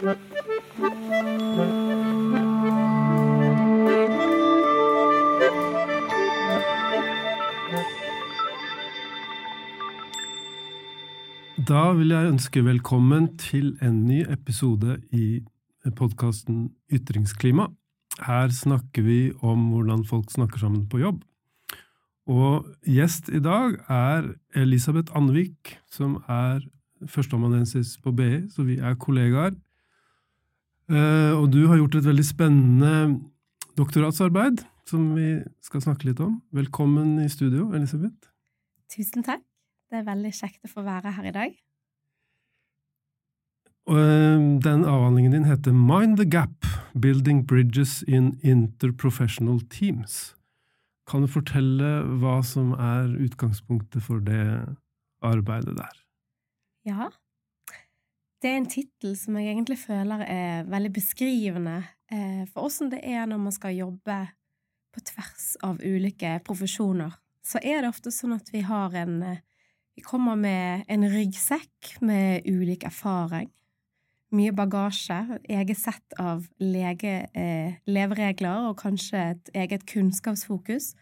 Da vil jeg ønske velkommen til en ny episode i podkasten Ytringsklima. Her snakker vi om hvordan folk snakker sammen på jobb. Og gjest i dag er Elisabeth Andvik, som er førsteamanuensis på BI, så vi er kollegaer. Eh, og du har gjort et veldig spennende doktoratsarbeid som vi skal snakke litt om. Velkommen i studio, Elisabeth. Tusen takk. Det er veldig kjekt å få være her i dag. Eh, den avhandlingen din heter Mind the Gap – Building Bridges in Interprofessional Teams. Kan du fortelle hva som er utgangspunktet for det arbeidet der? Ja. Det er en tittel som jeg egentlig føler er veldig beskrivende eh, for åssen det er når man skal jobbe på tvers av ulike profesjoner. Så er det ofte sånn at vi har en eh, vi kommer med en ryggsekk med ulik erfaring, mye bagasje, eget sett av lege, eh, leveregler og kanskje et eget kunnskapsfokus,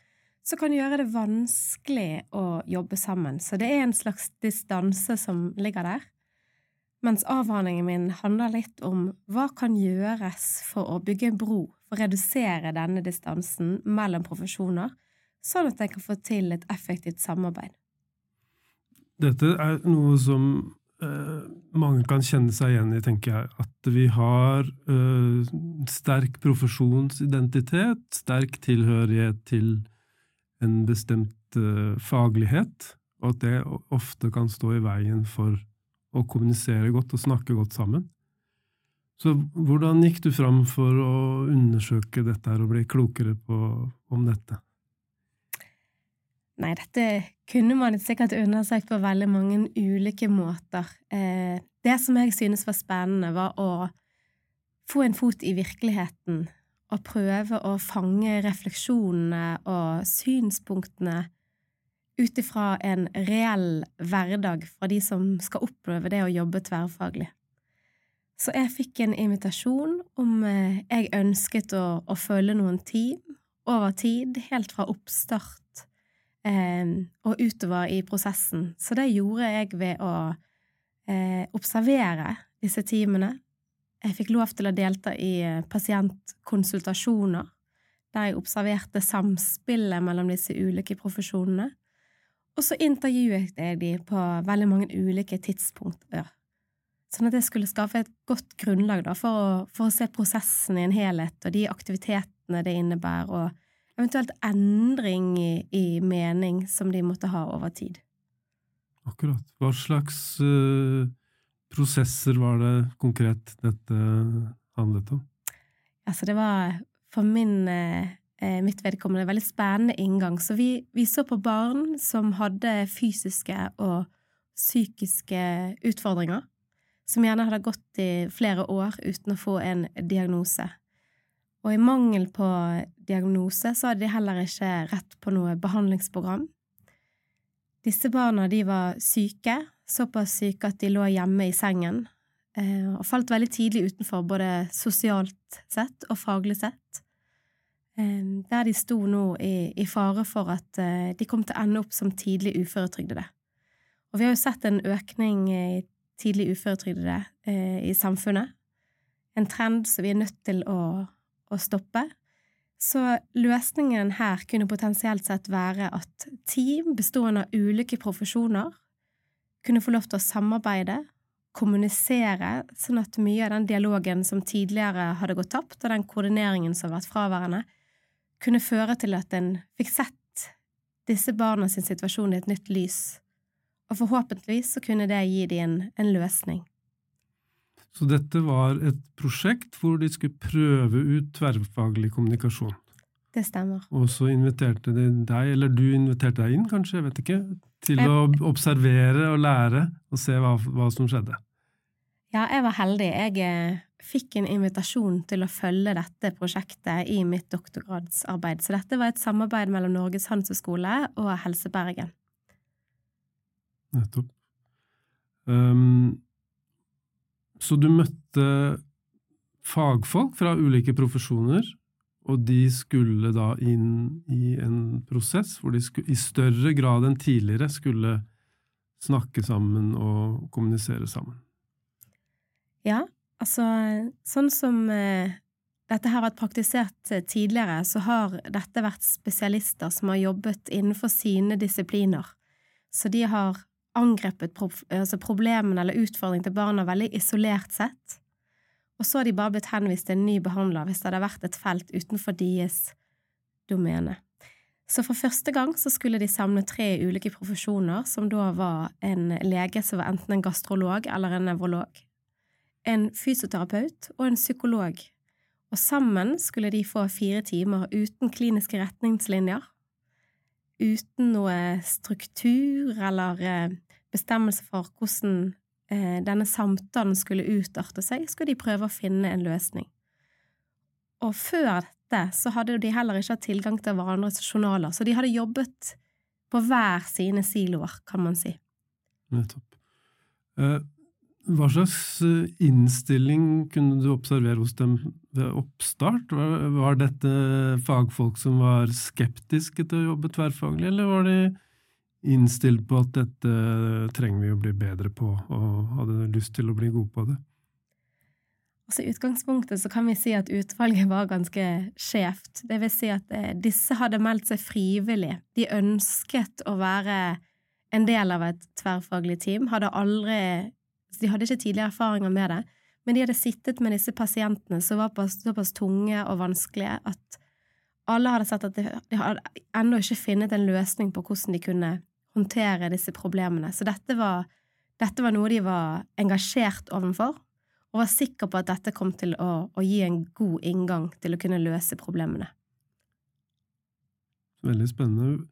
som kan gjøre det vanskelig å jobbe sammen. Så det er en slags distanse som ligger der. Mens avhandlingen min handler litt om hva kan gjøres for å bygge en bro, for å redusere denne distansen mellom profesjoner, sånn at jeg kan få til et effektivt samarbeid. Dette er noe som eh, mange kan kjenne seg igjen i, tenker jeg. At vi har eh, sterk profesjonsidentitet, sterk tilhørighet til en bestemt eh, faglighet, og at det ofte kan stå i veien for å kommunisere godt og snakke godt sammen. Så hvordan gikk du fram for å undersøke dette her og bli klokere på, om dette? Nei, dette kunne man sikkert undersøkt på veldig mange ulike måter. Eh, det som jeg synes var spennende, var å få en fot i virkeligheten og prøve å fange refleksjonene og synspunktene ut ifra en reell hverdag fra de som skal oppleve det å jobbe tverrfaglig. Så jeg fikk en invitasjon om eh, jeg ønsket å, å følge noen team over tid, helt fra oppstart eh, og utover i prosessen. Så det gjorde jeg ved å eh, observere disse teamene. Jeg fikk lov til å delta i eh, pasientkonsultasjoner, der jeg observerte samspillet mellom disse ulike profesjonene. Og så intervjuet jeg de på veldig mange ulike tidspunkter, sånn at jeg skulle skaffe et godt grunnlag da, for, å, for å se prosessen i en helhet og de aktivitetene det innebærer, og eventuelt endring i, i, mening som de måtte ha over tid. Akkurat. Hva slags uh, prosesser var det konkret dette handlet om? Altså, det var for min, uh, mitt vedkommende veldig spennende inngang. Så vi, vi så på barn som hadde fysiske og psykiske utfordringer, som gjerne hadde gått i flere år uten å få en diagnose. Og i mangel på diagnose så hadde de heller ikke rett på noe behandlingsprogram. Disse barna de var syke, såpass syke at de lå hjemme i sengen, eh, og falt veldig tidlig utenfor både sosialt sett og faglig sett. Eh, der de sto nå i, i fare for at eh, de kom til å ende opp som tidlig uføretrygdede. Og vi har jo sett en økning i tidlig uføretrygdede i samfunnet, en trend som vi er nødt til å å stoppe. Så løsningen her kunne potensielt sett være at team bestående av ulike profesjoner kunne få lov til å samarbeide, kommunisere, sånn at mye av den dialogen som tidligere hadde gått tapt, og den koordineringen som har vært fraværende, kunne føre til at en fikk sett disse barna sin situasjon i et nytt lys, og forhåpentligvis så kunne det gi dem en, en løsning. Så dette var et prosjekt hvor de skulle prøve ut tverrfaglig kommunikasjon. Det stemmer. Og så inviterte de deg, eller du inviterte deg inn, kanskje, jeg vet ikke, til å observere og lære og se hva, hva som skjedde. Ja, jeg var heldig. Jeg eh, fikk en invitasjon til å følge dette prosjektet i mitt doktorgradsarbeid. Så dette var et samarbeid mellom Norges handelshøyskole og Helse Bergen. Nettopp. Um, så du møtte fagfolk fra ulike profesjoner, og de skulle da inn i en prosess hvor de skulle, i større grad enn tidligere skulle snakke sammen og kommunisere sammen. Ja, altså sånn som dette dette har vært praktisert eh, tidligere, så har dette vært spesialister som har jobbet innenfor sine disipliner. Så de har angrepet altså problemene eller utfordringene til barna veldig isolert sett. Og så har de bare blitt henvist til en ny behandler hvis det hadde vært et felt utenfor deres domene. Så for første gang så skulle de samle tre ulike profesjoner, som da var en lege som var enten en gastrolog eller en nevrolog, en fysioterapeut og en psykolog, og sammen skulle de få fire timer uten kliniske retningslinjer, uten noe struktur eller eh, bestemmelse for hvordan eh, denne samtalen skulle utarte seg, skulle de prøve å finne en løsning. Og før dette så hadde de heller ikke hatt tilgang til hverandres journaler, så de hadde jobbet på hver sine siloer, kan man si. Nettopp. Hva slags eh, innstilling kunne du observere hos dem ved oppstart? Var, var dette fagfolk som var skeptiske til å jobbe tverrfaglig, eller var de innstilt på at dette trenger vi å bli bedre på, og hadde lyst til å bli gode på det? Altså, I utgangspunktet så kan vi si at utvalget var ganske skjevt. Det vil si at eh, disse hadde meldt seg frivillig. De ønsket å være en del av et tverrfaglig team. Hadde aldri, de hadde ikke tidligere erfaringer med det, men de hadde sittet med disse pasientene som var såpass tunge og vanskelige at alle hadde sett at de hadde ennå ikke funnet en løsning på hvordan de kunne håndtere disse problemene. Så dette var, dette var noe de var engasjert overfor, og var sikker på at dette kom til å, å gi en god inngang til å kunne løse problemene. Veldig spennende.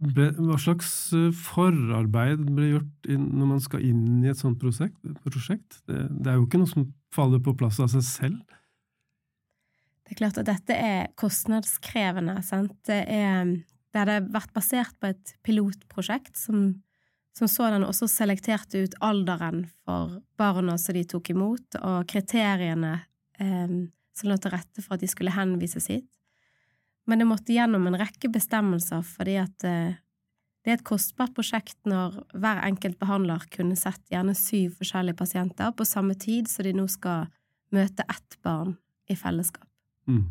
Hva slags eh, forarbeid ble gjort når man skal inn i et sånt prosjekt? Det, det er jo ikke noe som faller på plass av seg selv. Det er klart at dette er kostnadskrevende. Sant? Det, er, det hadde vært basert på et pilotprosjekt som som sådan også selekterte ut alderen for barna som de tok imot, og kriteriene eh, som lå til rette for at de skulle henvises hit. Men det måtte gjennom en rekke bestemmelser fordi at eh, det er et kostbart prosjekt når hver enkelt behandler kunne sett gjerne syv forskjellige pasienter på samme tid, så de nå skal møte ett barn i fellesskap. Mm.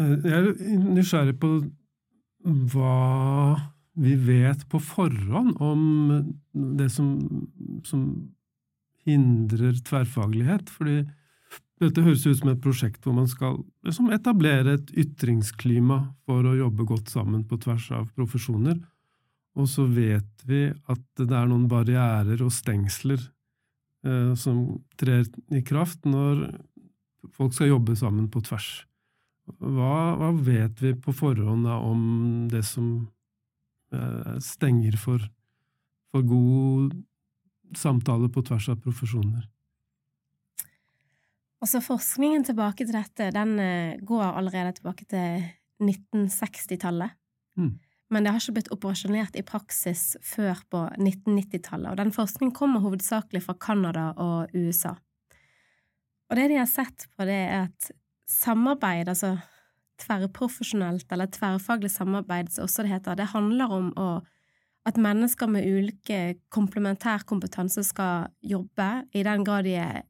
Eh, jeg er nysgjerrig på hva vi vet på forhånd om det som, som hindrer tverrfaglighet. Fordi dette høres ut som et prosjekt hvor man skal liksom etablere et ytringsklima for å jobbe godt sammen på tvers av profesjoner. Og så vet vi at det er noen barrierer og stengsler eh, som trer i kraft når folk skal jobbe sammen på tvers. Hva, hva, vet vi på forhånd om det som eh, stenger for, for, god samtale på tvers av profesjoner? Altså Forskningen tilbake til dette den eh, går allerede tilbake til 1960-tallet. Mm. Men det har ikke blitt operasjonert i praksis før på 1990-tallet. Og den forskningen kommer hovedsakelig fra Canada og USA. Og det de har sett på, det er at samarbeid, altså tverrprofesjonelt eller tverrfaglig samarbeid, som også det heter, det handler om å, at mennesker med ulike komplementær kompetanse skal jobbe i den grad de er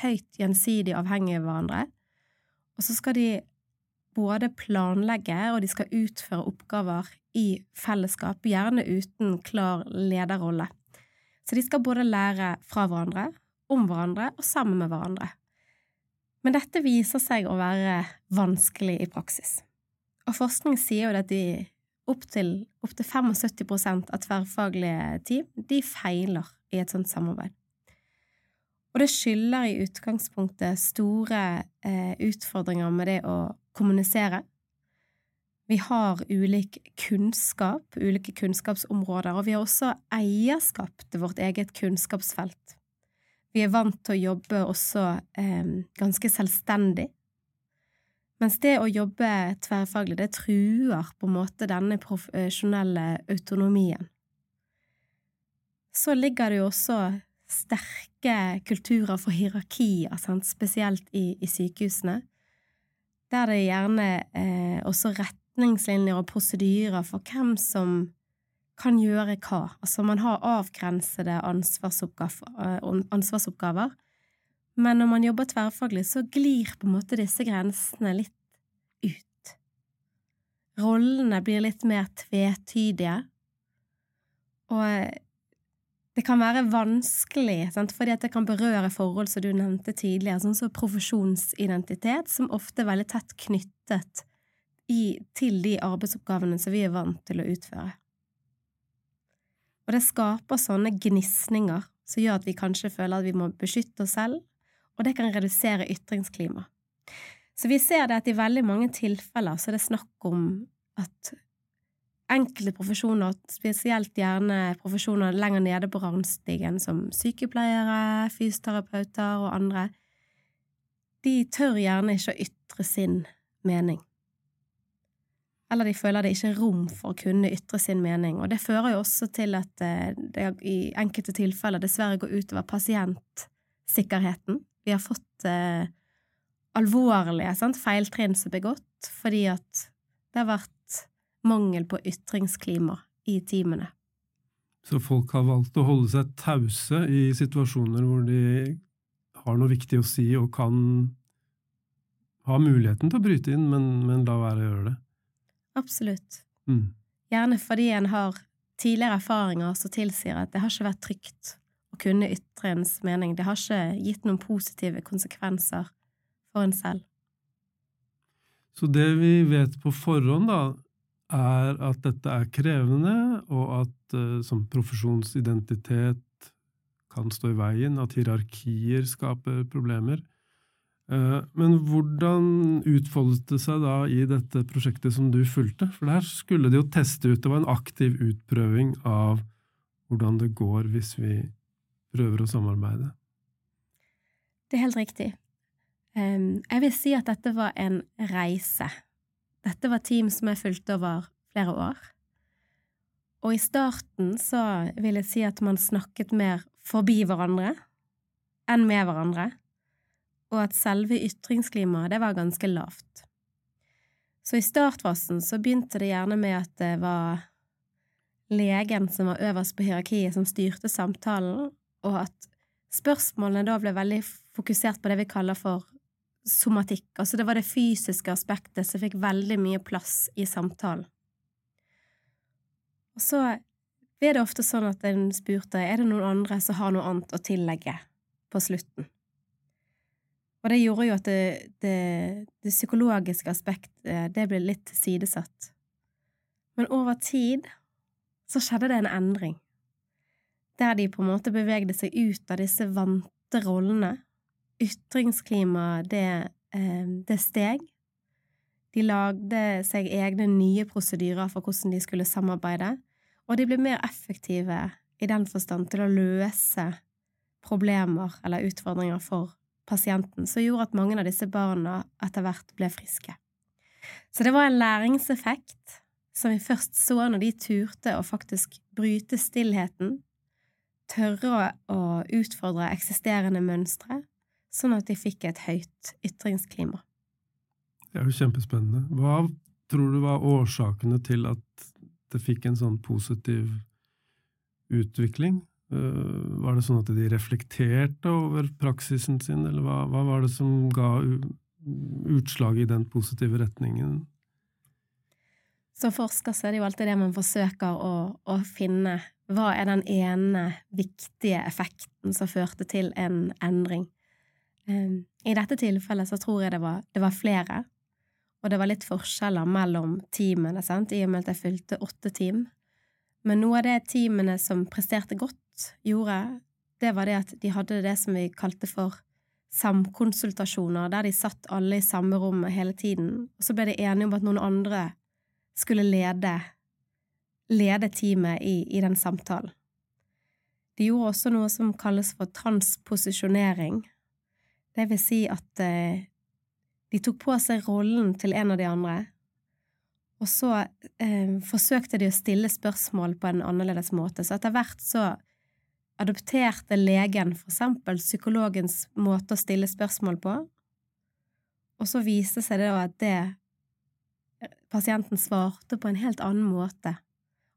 høyt gjensidig avhengige av hverandre. Og så skal de både planlegge og de skal utføre oppgaver i fellesskap, gjerne uten klar lederrolle. Så de skal både lære fra hverandre, om hverandre og sammen med hverandre. Men dette viser seg å være vanskelig i praksis. Og forskning sier jo at de opptil opp 75% av tverrfaglige team de feiler i et sånt samarbeid. Og det skylder i utgangspunktet store eh, utfordringer med det å kommunisere. Vi har ulik kunnskap, ulike kunnskapsområder, og vi har også eierskap til vårt eget kunnskapsfelt. Vi er vant til å jobbe også eh, ganske selvstendig. Mens det å jobbe tverrfaglig, det truer på en måte denne profesjonelle autonomien. Så ligger det jo også sterke kulturer for hierarkier, sant? spesielt i, i, sykehusene, der det er gjerne eh, også retningslinjer og prosedyrer for hvem som kan gjøre hva. Altså, man har avgrensede eh, ansvarsoppgaver men når man jobber tverrfaglig, så glir på en måte disse grensene litt ut. Rollene blir litt mer tvetydige, og det kan være vanskelig, sant? fordi det kan berøre forhold som du nevnte tidligere, sånn som profesjonsidentitet, som ofte er veldig tett knyttet i, til de arbeidsoppgavene som vi er vant til å utføre. Og det skaper sånne gnisninger som gjør at vi kanskje føler at vi må beskytte oss selv, og det kan redusere ytringsklima. Så vi ser det at i veldig mange tilfeller så er det snakk om at enkelte profesjoner, spesielt gjerne profesjoner lenger nede på rangstigen, som sykepleiere, fysioterapeuter og andre, de tør gjerne ikke å ytre sin mening. Eller de føler det ikke er rom for å kunne ytre sin mening, og det fører jo også til at eh, det i enkelte tilfeller dessverre går utover pasientsikkerheten, vi har fått eh, alvorlige sant, feiltrinn som er begått fordi at det har vært mangel på ytringsklima i teamene. Så folk har valgt å holde seg tause i situasjoner hvor de har noe viktig å si og kan ha muligheten til å bryte inn, men, men la være å gjøre det? Absolutt. Mm. Gjerne fordi en har tidligere erfaringer som tilsier at det har ikke vært trygt å kunne ytre ens mening. Det har ikke gitt noen positive konsekvenser for en selv. Så det vi vet på forhånd, da, er at dette er krevende, og at uh, som profesjonsidentitet kan stå i veien, at hierarkier skaper problemer. Uh, men hvordan utfoldet det seg da i dette prosjektet som du fulgte? For der skulle de jo teste ut, det var en aktiv utprøving av hvordan det går hvis vi prøver å samarbeide? Det er helt riktig. Jeg vil si at dette var en reise. Dette var team som jeg fulgte over flere år. Og i starten så vil jeg si at man snakket mer forbi hverandre enn med hverandre, og at selve ytringsklimaet, det var ganske lavt. Så i startfasen så begynte det gjerne med at det var legen som var øverst på hierarkiet, som styrte samtalen, og at spørsmålene da ble veldig fokusert på det vi kaller for somatikk. Altså det var det fysiske aspektet som fikk veldig mye plass i samtalen. Og så blir det ofte sånn at en spurte er det noen andre som har noe annet å tillegge på slutten. Og det gjorde jo at det, det, det psykologiske aspektet det ble litt sidesatt. Men over tid så skjedde det en endring der de på en måte bevegde seg ut av disse vante rollene. Ytringsklimaet, det, eh, det steg. De lagde seg egne nye prosedyrer for hvordan de skulle samarbeide, og de ble mer effektive i den forstand til å løse problemer eller utfordringer for pasienten, som gjorde at mange av disse barna etter hvert ble friske. Så det var en læringseffekt som vi først så når de turte å faktisk bryte stillheten, tørre å utfordre eksisterende mønstre, sånn at de fikk et høyt ytringsklima. Det er jo kjempespennende. Hva tror du var årsakene til at det fikk en sånn positiv utvikling? Eh, var det sånn at de reflekterte over praksisen sin, eller hva, hva var det som ga utslag i den positive retningen? Som forsker så er det jo alltid det man forsøker å, å finne hva er den ene viktige effekten som førte til en endring? Ehm, I dette tilfellet så tror jeg det var, det var flere, og det var litt forskjeller mellom teamene, sant? i og med at jeg fylte åtte team. Men noe av det teamene som presterte godt, gjorde, det var det at de hadde det som vi kalte for samkonsultasjoner, der de satt alle i samme rom hele tiden, og så ble de enige om at noen andre skulle lede lede teamet i, i den samtalen. De gjorde også noe som kalles for transposisjonering. Det vil si at eh, de tok på seg rollen til en av de andre, og så eh, forsøkte de å stille spørsmål på en annerledes måte. Så etter hvert så adopterte legen for eksempel psykologens måte å stille spørsmål på, og så viste seg det at det pasienten svarte på en helt annen måte.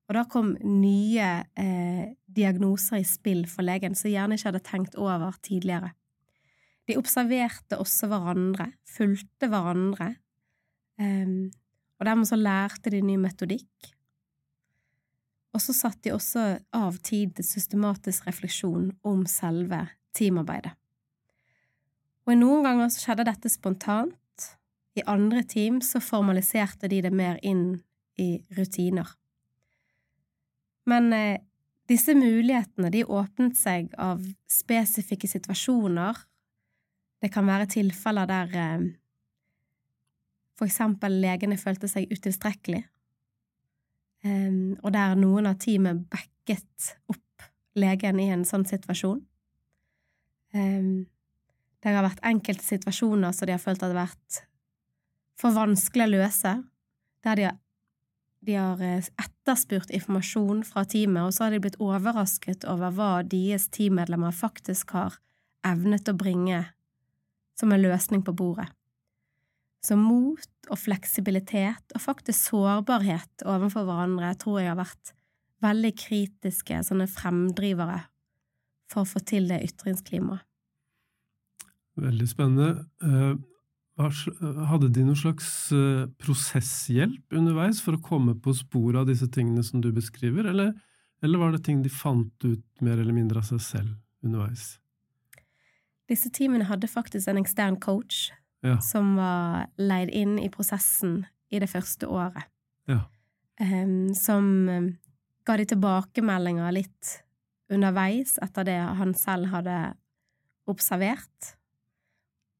Og da kom nye eh, diagnoser i spill for legen som gjerne ikke hadde tenkt over tidligere. De observerte også hverandre, fulgte hverandre, eh, og dermed så lærte de ny metodikk. Og så satte de også av tid til systematisk refleksjon om selve teamarbeidet. Og noen ganger så skjedde dette spontant, i andre team så formaliserte de det mer inn i rutiner. Men eh, disse mulighetene de åpnet seg av spesifikke situasjoner. Det kan være tilfeller der eh, for eksempel legene følte seg utilstrekkelig, eh, og der noen av teamet backet opp legen i en sånn situasjon. Eh, det har vært enkelte situasjoner som de har følt har vært for vanskelig å løse, der de har, de har etterspurt informasjon fra teamet, og så har de blitt overrasket over hva deres teammedlemmer faktisk har evnet å bringe som en løsning på bordet. Så mot og fleksibilitet og faktisk sårbarhet overfor hverandre tror jeg har vært veldig kritiske sånne fremdrivere for å få til det ytringsklimaet. Veldig spennende. Eh, hadde de noen slags eh, prosesshjelp underveis for å komme på sporet av disse tingene som du beskriver, eller, eller, var det ting de fant ut mer eller mindre av seg selv underveis? Disse teamene hadde faktisk en ekstern coach ja. som var leid inn i prosessen i det første året. Ja. Um, som um, ga de tilbakemeldinger litt underveis etter det han selv hadde observert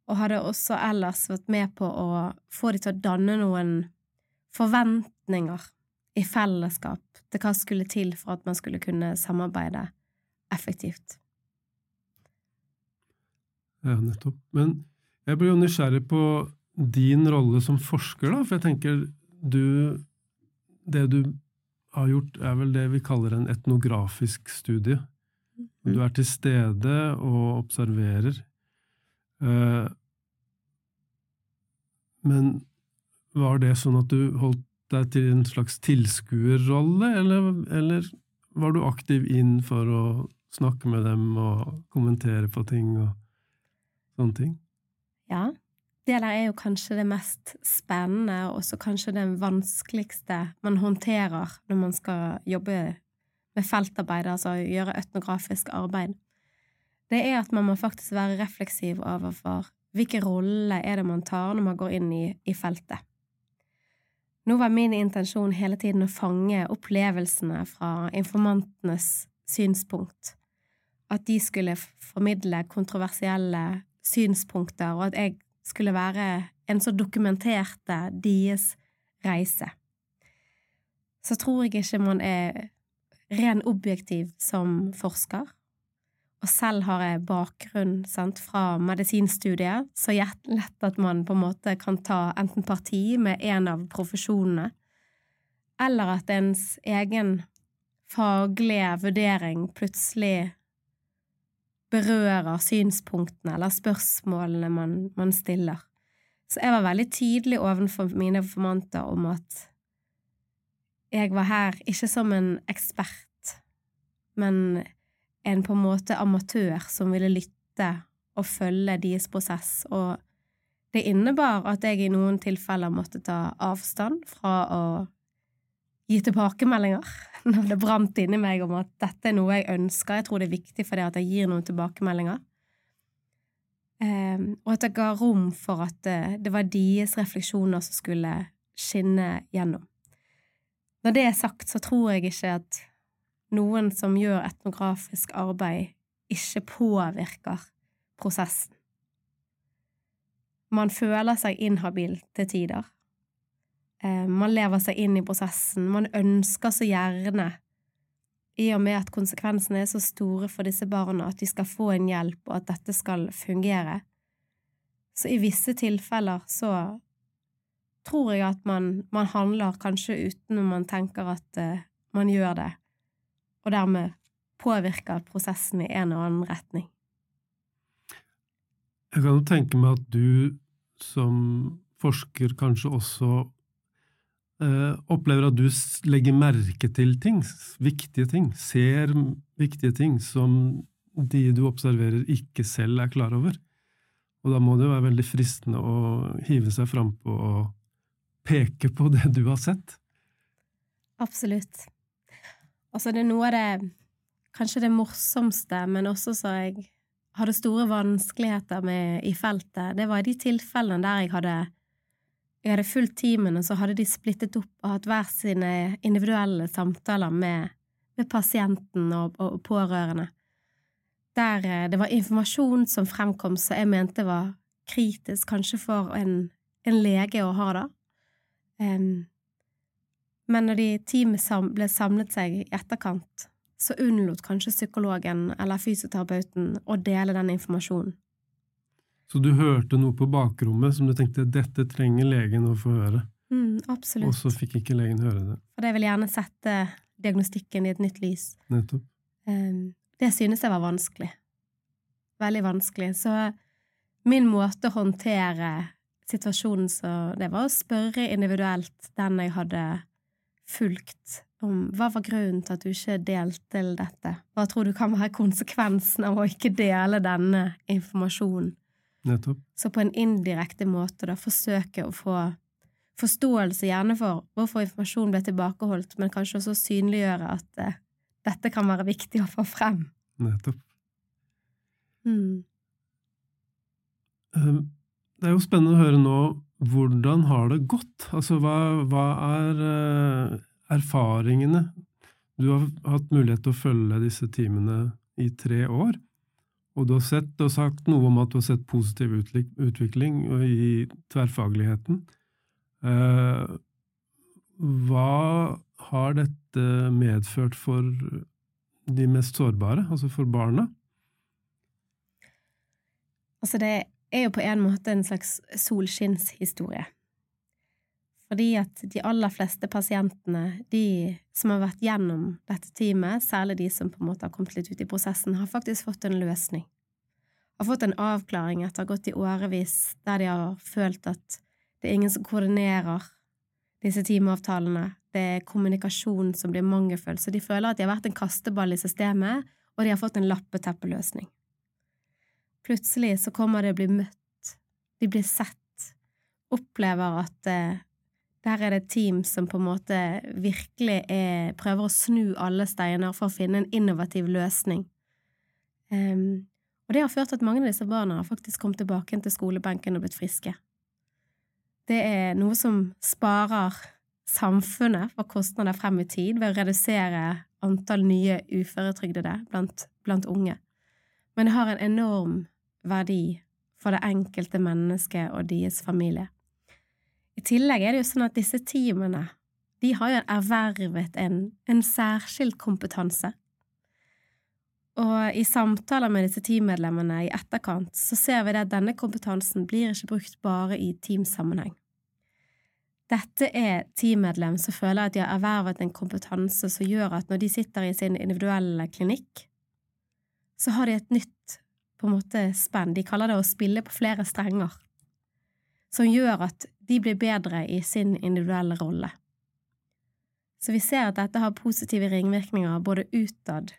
og hadde også ellers vært med på å få de til å danne noen forventninger i fellesskap til hva skulle til for at man skulle kunne samarbeide effektivt. Ja, nettopp. Men jeg blir jo nysgjerrig på din rolle som forsker, da, for jeg tenker du Det du har gjort, er vel det vi kaller en etnografisk studie. Du er til stede og observerer. Uh, men var det sånn at du holdt deg til en slags tilskuerrolle, eller, eller, var du aktiv inn for å snakke med dem og kommentere på ting og sånne ting? Ja. Det der er jo kanskje det mest spennende, og også kanskje det vanskeligste man håndterer når man skal jobbe med feltarbeid, altså gjøre etnografisk arbeid. Det er at man må faktisk være refleksiv overfor hvilke rolle er det man tar når man går inn i, i feltet? Nå var min intensjon hele tiden å fange opplevelsene fra informantenes synspunkt, at de skulle formidle kontroversielle synspunkter, og at jeg skulle være en som dokumenterte deres reise. Så tror jeg ikke man er ren objektiv som forsker, og selv har jeg bakgrunn sant, fra medisinstudiet, så lett at man på en måte kan ta enten parti med en av profesjonene, eller at ens egen faglige vurdering plutselig berører synspunktene eller spørsmålene man, man stiller. Så jeg var veldig tydelig overfor mine informanter om at jeg var her ikke som en ekspert, men en på en måte amatør som ville lytte og følge deres prosess, og det innebar at jeg i noen tilfeller måtte ta avstand fra å gi tilbakemeldinger når det brant inni meg om at dette er noe jeg ønsker, jeg tror det er viktig for det at jeg gir noen tilbakemeldinger. Um, og at jeg ga rom for at det, det var deres refleksjoner som skulle skinne gjennom. Når det er sagt, så tror jeg ikke at noen som gjør etnografisk arbeid, ikke påvirker prosessen. Man føler seg inhabil til tider. Eh, man lever seg inn i prosessen. Man ønsker så gjerne, i og med at konsekvensene er så store for disse barna, at de skal få en hjelp, og at dette skal fungere. Så i visse tilfeller så tror jeg at man, man handler kanskje uten om man tenker at uh, man gjør det og dermed påvirker prosessen i en eller annen retning. Jeg kan jo tenke meg at du som forsker kanskje også opplever at du legger merke til ting, viktige ting, ser viktige ting som de du observerer, ikke selv er klar over. Og da må det jo være veldig fristende å hive seg frampå og peke på det du har sett. Absolutt. Altså, det er noe av det kanskje det morsomste, men også så jeg hadde store vanskeligheter med i feltet, det var i de tilfellene der jeg hadde jeg hadde fulgt teamene, så hadde de splittet opp og hatt hver sine individuelle samtaler med, med pasienten og, og, pårørende. Der eh, det var informasjon som fremkom som jeg mente var kritisk, kanskje for en, en lege å ha, da. Um, men når de teamet sam ble samlet seg i etterkant, så unnlot kanskje psykologen eller fysioterapeuten å dele den informasjonen. Så du hørte noe på bakrommet som du tenkte dette trenger legen å få høre? Mm, absolutt. Og så fikk ikke legen høre det? For det vil gjerne sette diagnostikken i et nytt lys. Nettopp. Um, det synes jeg var vanskelig. Veldig vanskelig. Så min måte å håndtere situasjonen så det var å spørre individuelt den jeg hadde fulgt, om hva var grunnen til at du ikke delte dette? Hva tror du kan være konsekvensen av å ikke dele denne informasjonen? Nettopp. Så på en indirekte måte da forsøke å få forståelse gjerne for hvorfor informasjon ble tilbakeholdt, men kanskje også synliggjøre at uh, dette kan være viktig å få frem. Nettopp. Mm. Um, det er jo spennende å høre nå hvordan har det gått? Altså, hva, hva er uh, erfaringene? Du har hatt mulighet til å følge disse timene i tre år, og du har sett og sagt noe om at du har sett positiv utvikling i tverrfagligheten. Uh, hva har dette medført for de mest sårbare, altså for barna? Altså, det er jo på en måte en slags solskinnshistorie. Fordi at de aller fleste pasientene, de som har vært gjennom dette teamet, særlig de som på en måte har kommet litt ut i prosessen, har faktisk fått en løsning. Har fått en avklaring etter å ha gått i årevis der de har følt at det er ingen som koordinerer disse teamavtalene, det er kommunikasjon som blir mangelfull, så de føler at de har vært en kasteball i systemet, og de har fått en lappeteppeløsning. Plutselig så kommer de å bli møtt, de blir sett, opplever at eh, der er det et team som på en måte virkelig er, prøver å snu alle steiner for å finne en innovativ løsning. Um, og det har ført til at mange av disse barna har faktisk kommet tilbake til skolebenken og blitt friske. Det er noe som sparer samfunnet for kostnader frem i tid ved å redusere antall nye uføretrygdede blant, blant unge. Men det har en enorm verdi for det enkelte mennesket og deres familie. I tillegg er det jo sånn at disse teamene de har jo ervervet en, en særskilt kompetanse. Og i samtaler med disse teammedlemmene i etterkant så ser vi det at denne kompetansen blir ikke brukt bare i teamsammenheng. Dette er teammedlem som føler at de har ervervet en kompetanse som gjør at når de sitter i sin individuelle klinikk, så har de et nytt på en måte spenn. De kaller det å spille på flere strenger, som gjør at de blir bedre i sin individuelle rolle. Så vi ser at dette har positive ringvirkninger både utad,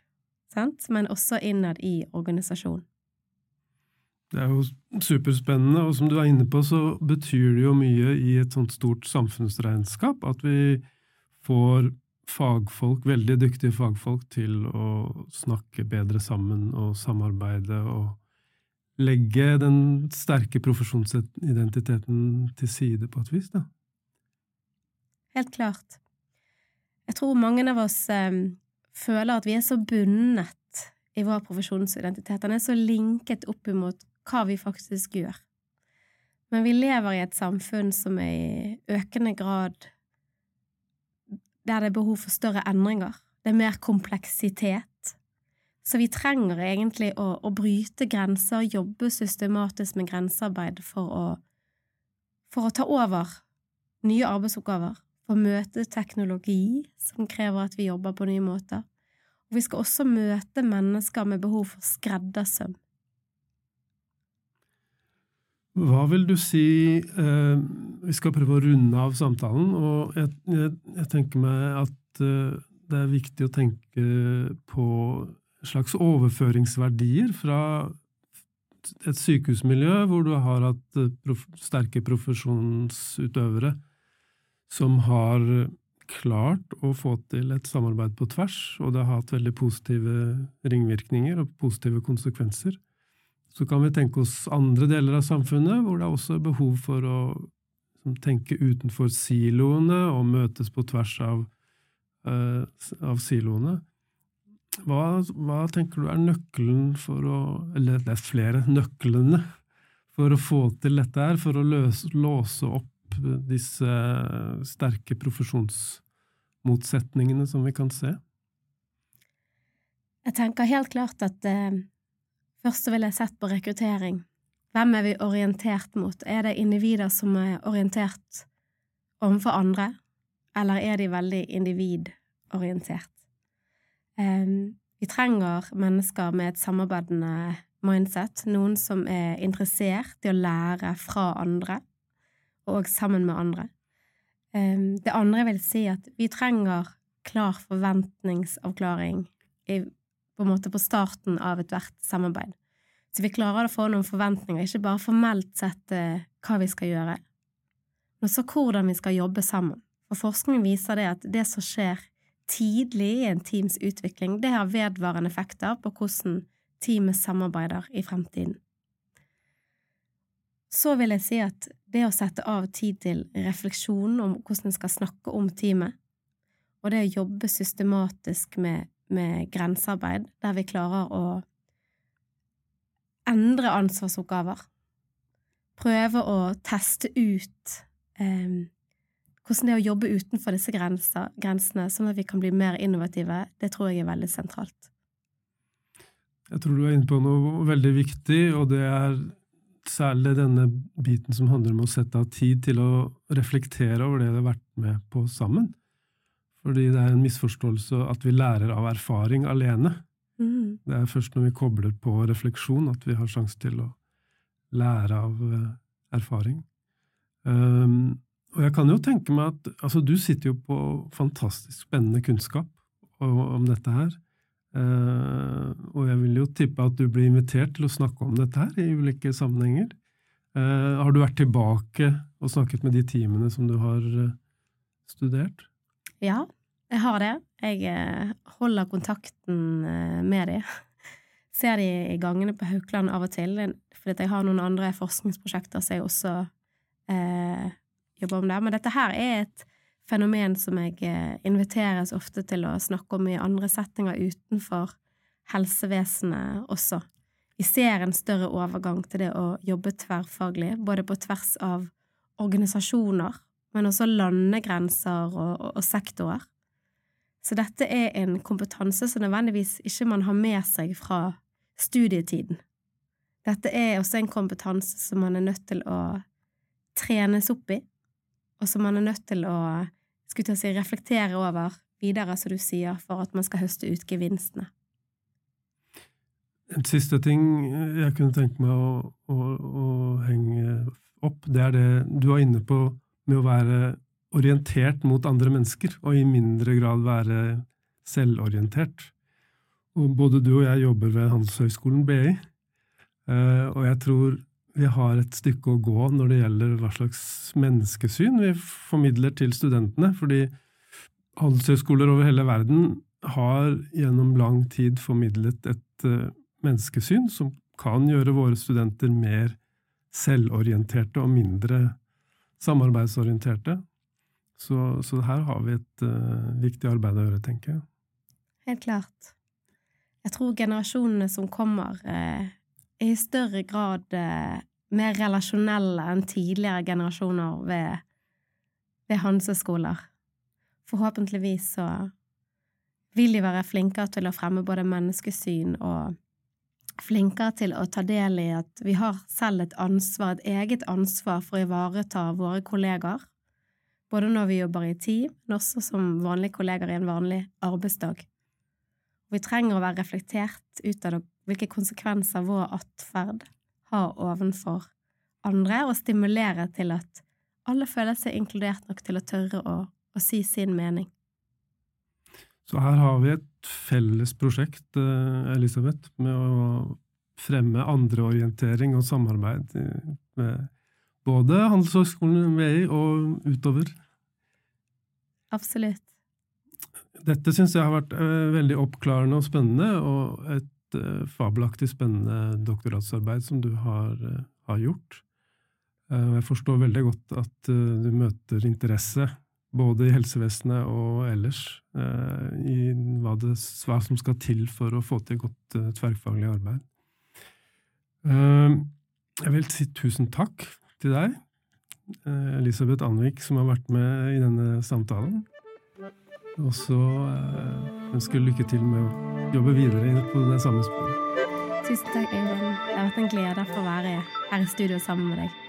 sant? men også innad i organisasjonen. Det er jo superspennende, og som du er inne på, så betyr det jo mye i et sånt stort samfunnsregnskap at vi får fagfolk, veldig dyktige fagfolk, til å snakke bedre sammen og samarbeide og legge den sterke profesjonsidentiteten til side på et vis, da. Helt klart. Jeg tror mange av oss eh, føler at vi er så bundet i vår profesjonsidentitet. Den er så linket opp imot hva vi faktisk gjør. Men vi lever i et samfunn som er i økende grad der det er behov for større endringer. Det er mer kompleksitet. Så vi trenger egentlig å, å bryte grenser, jobbe systematisk med grensearbeid for å, for å ta over nye arbeidsoppgaver, for å møte teknologi som krever at vi jobber på nye måter, Og vi skal også møte mennesker med behov for skreddersøm. Hva vil du si eh, Vi skal prøve å runde av samtalen, og jeg, jeg, jeg tenker meg at eh, det er viktig å tenke på slags overføringsverdier fra et sykehusmiljø hvor du har hatt eh, prof sterke profesjonsutøvere som har klart å få til et samarbeid på tvers, og det har hatt veldig positive ringvirkninger og positive konsekvenser. Så kan vi tenke oss andre deler av samfunnet hvor det er også behov for å tenke utenfor siloene og møtes på tvers av, uh, av siloene. Hva, hva, tenker du er nøkkelen for å Eller det er flere nøklene for å få til dette her, for å løse, låse opp disse sterke profesjonsmotsetningene som vi kan se? Jeg tenker helt klart at eh, Først så vil jeg sett på rekruttering. Hvem er vi orientert mot? Er det individer som er orientert overfor andre, eller er de veldig individorientert? Vi trenger mennesker med et samarbeidende mindset, noen som er interessert i å lære fra andre, og sammen med andre. Det andre vil si, at vi trenger klar forventningsavklaring i på en måte på starten av ethvert samarbeid. Så vi klarer å få noen forventninger, ikke bare formelt sett eh, hva vi skal gjøre, men også hvordan vi skal jobbe sammen. For forskning viser det at det som skjer tidlig i en teams utvikling, det har vedvarende effekter på hvordan teamet samarbeider i fremtiden. Så vil jeg si at det å sette av tid til refleksjon om hvordan en skal snakke om teamet, og det å jobbe systematisk med med grensearbeid, der vi klarer å endre ansvarsoppgaver. Prøve å teste ut eh, hvordan det er å jobbe utenfor disse grenser, grensene, sånn at vi kan bli mer innovative, det tror jeg er veldig sentralt. Jeg tror du er inne på noe veldig viktig, og det er særlig denne biten som handler om å sette av tid til å reflektere over det vi har vært med på sammen. Fordi det er en misforståelse at vi lærer av erfaring alene. Mm. Det er først når vi kobler på refleksjon at vi har sjanse til å lære av uh, erfaring. Um, og jeg kan jo tenke meg at altså, du sitter jo på fantastisk spennende kunnskap om, dette her. Uh, og jeg vil jo tippe at du blir invitert til å snakke om dette her i ulike sammenhenger. Uh, har du vært tilbake og snakket med de teamene som du har studert? Ja, jeg har det. Jeg holder kontakten med de. Ser de i gangene på Haukeland av og til, fordi jeg har noen andre forskningsprosjekter som jeg også jobber om det. Men dette her er et fenomen som jeg eh, inviteres ofte til å snakke om i andre settinger utenfor helsevesenet også. Vi ser en større overgang til det å jobbe tverrfaglig, både på tvers av organisasjoner, men også landegrenser og, og, og sektorer. Så dette er en kompetanse som nødvendigvis ikke man har med seg fra studietiden. Dette er også en kompetanse som man er nødt til å trenes opp i, og som man er nødt til å skulle si, reflektere over videre, som du sier, for at man skal høste ut gevinstene. En siste ting jeg kunne tenke meg å, å, å henge opp, det er det du var inne på med å være orientert mot andre mennesker, og i mindre grad være selvorientert. Og både du og jeg jobber ved Handelshøyskolen BI, eh, og jeg tror vi har et stykke å gå når det gjelder hva slags menneskesyn vi formidler til studentene, fordi handelshøyskoler over hele verden har gjennom lang tid formidlet et eh, menneskesyn som kan gjøre våre studenter mer selvorienterte og mindre samarbeidsorienterte. Så, så, her har vi et uh, viktig arbeid å gjøre, tenker jeg. Helt klart. Jeg tror generasjonene som kommer, er i større grad uh, mer relasjonelle enn tidligere generasjoner ved, ved hanseskoler. Forhåpentligvis så vil de være flinkere til å fremme både menneskesyn og flinkere til å ta del i at vi har selv et ansvar, et eget ansvar for å ivareta våre kollegaer både når vi jobber i team, men også som vanlige kolleger i en vanlig arbeidsdag. Vi trenger å være reflektert ut av hvilke konsekvenser vår atferd har ovenfor andre, og stimulere til at alle føler seg inkludert nok til å tørre å, å si sin mening. Så her har vi et felles prosjekt, eh, Elisabeth, med å fremme andreorientering og samarbeid med både Handelshøyskolen VI og utover. Absolutt. Dette syns jeg har vært uh, veldig oppklarende og spennende, og et uh, fabelaktig spennende doktoratsarbeid som du har, uh, har gjort. jeg forstår veldig godt at du møter interesse både i helsevesenet og ellers i hva, det, hva, som skal til for å få til godt tverrfaglig arbeid. jeg vil si tusen takk til deg, Elisabeth Anvik, som har vært med i denne samtalen. Og så eh, ønsker jeg lykke til med å jobbe videre på det samme sporet. Tusen takk, Øyvind. Det har vært en glede for å være her i studio sammen med deg.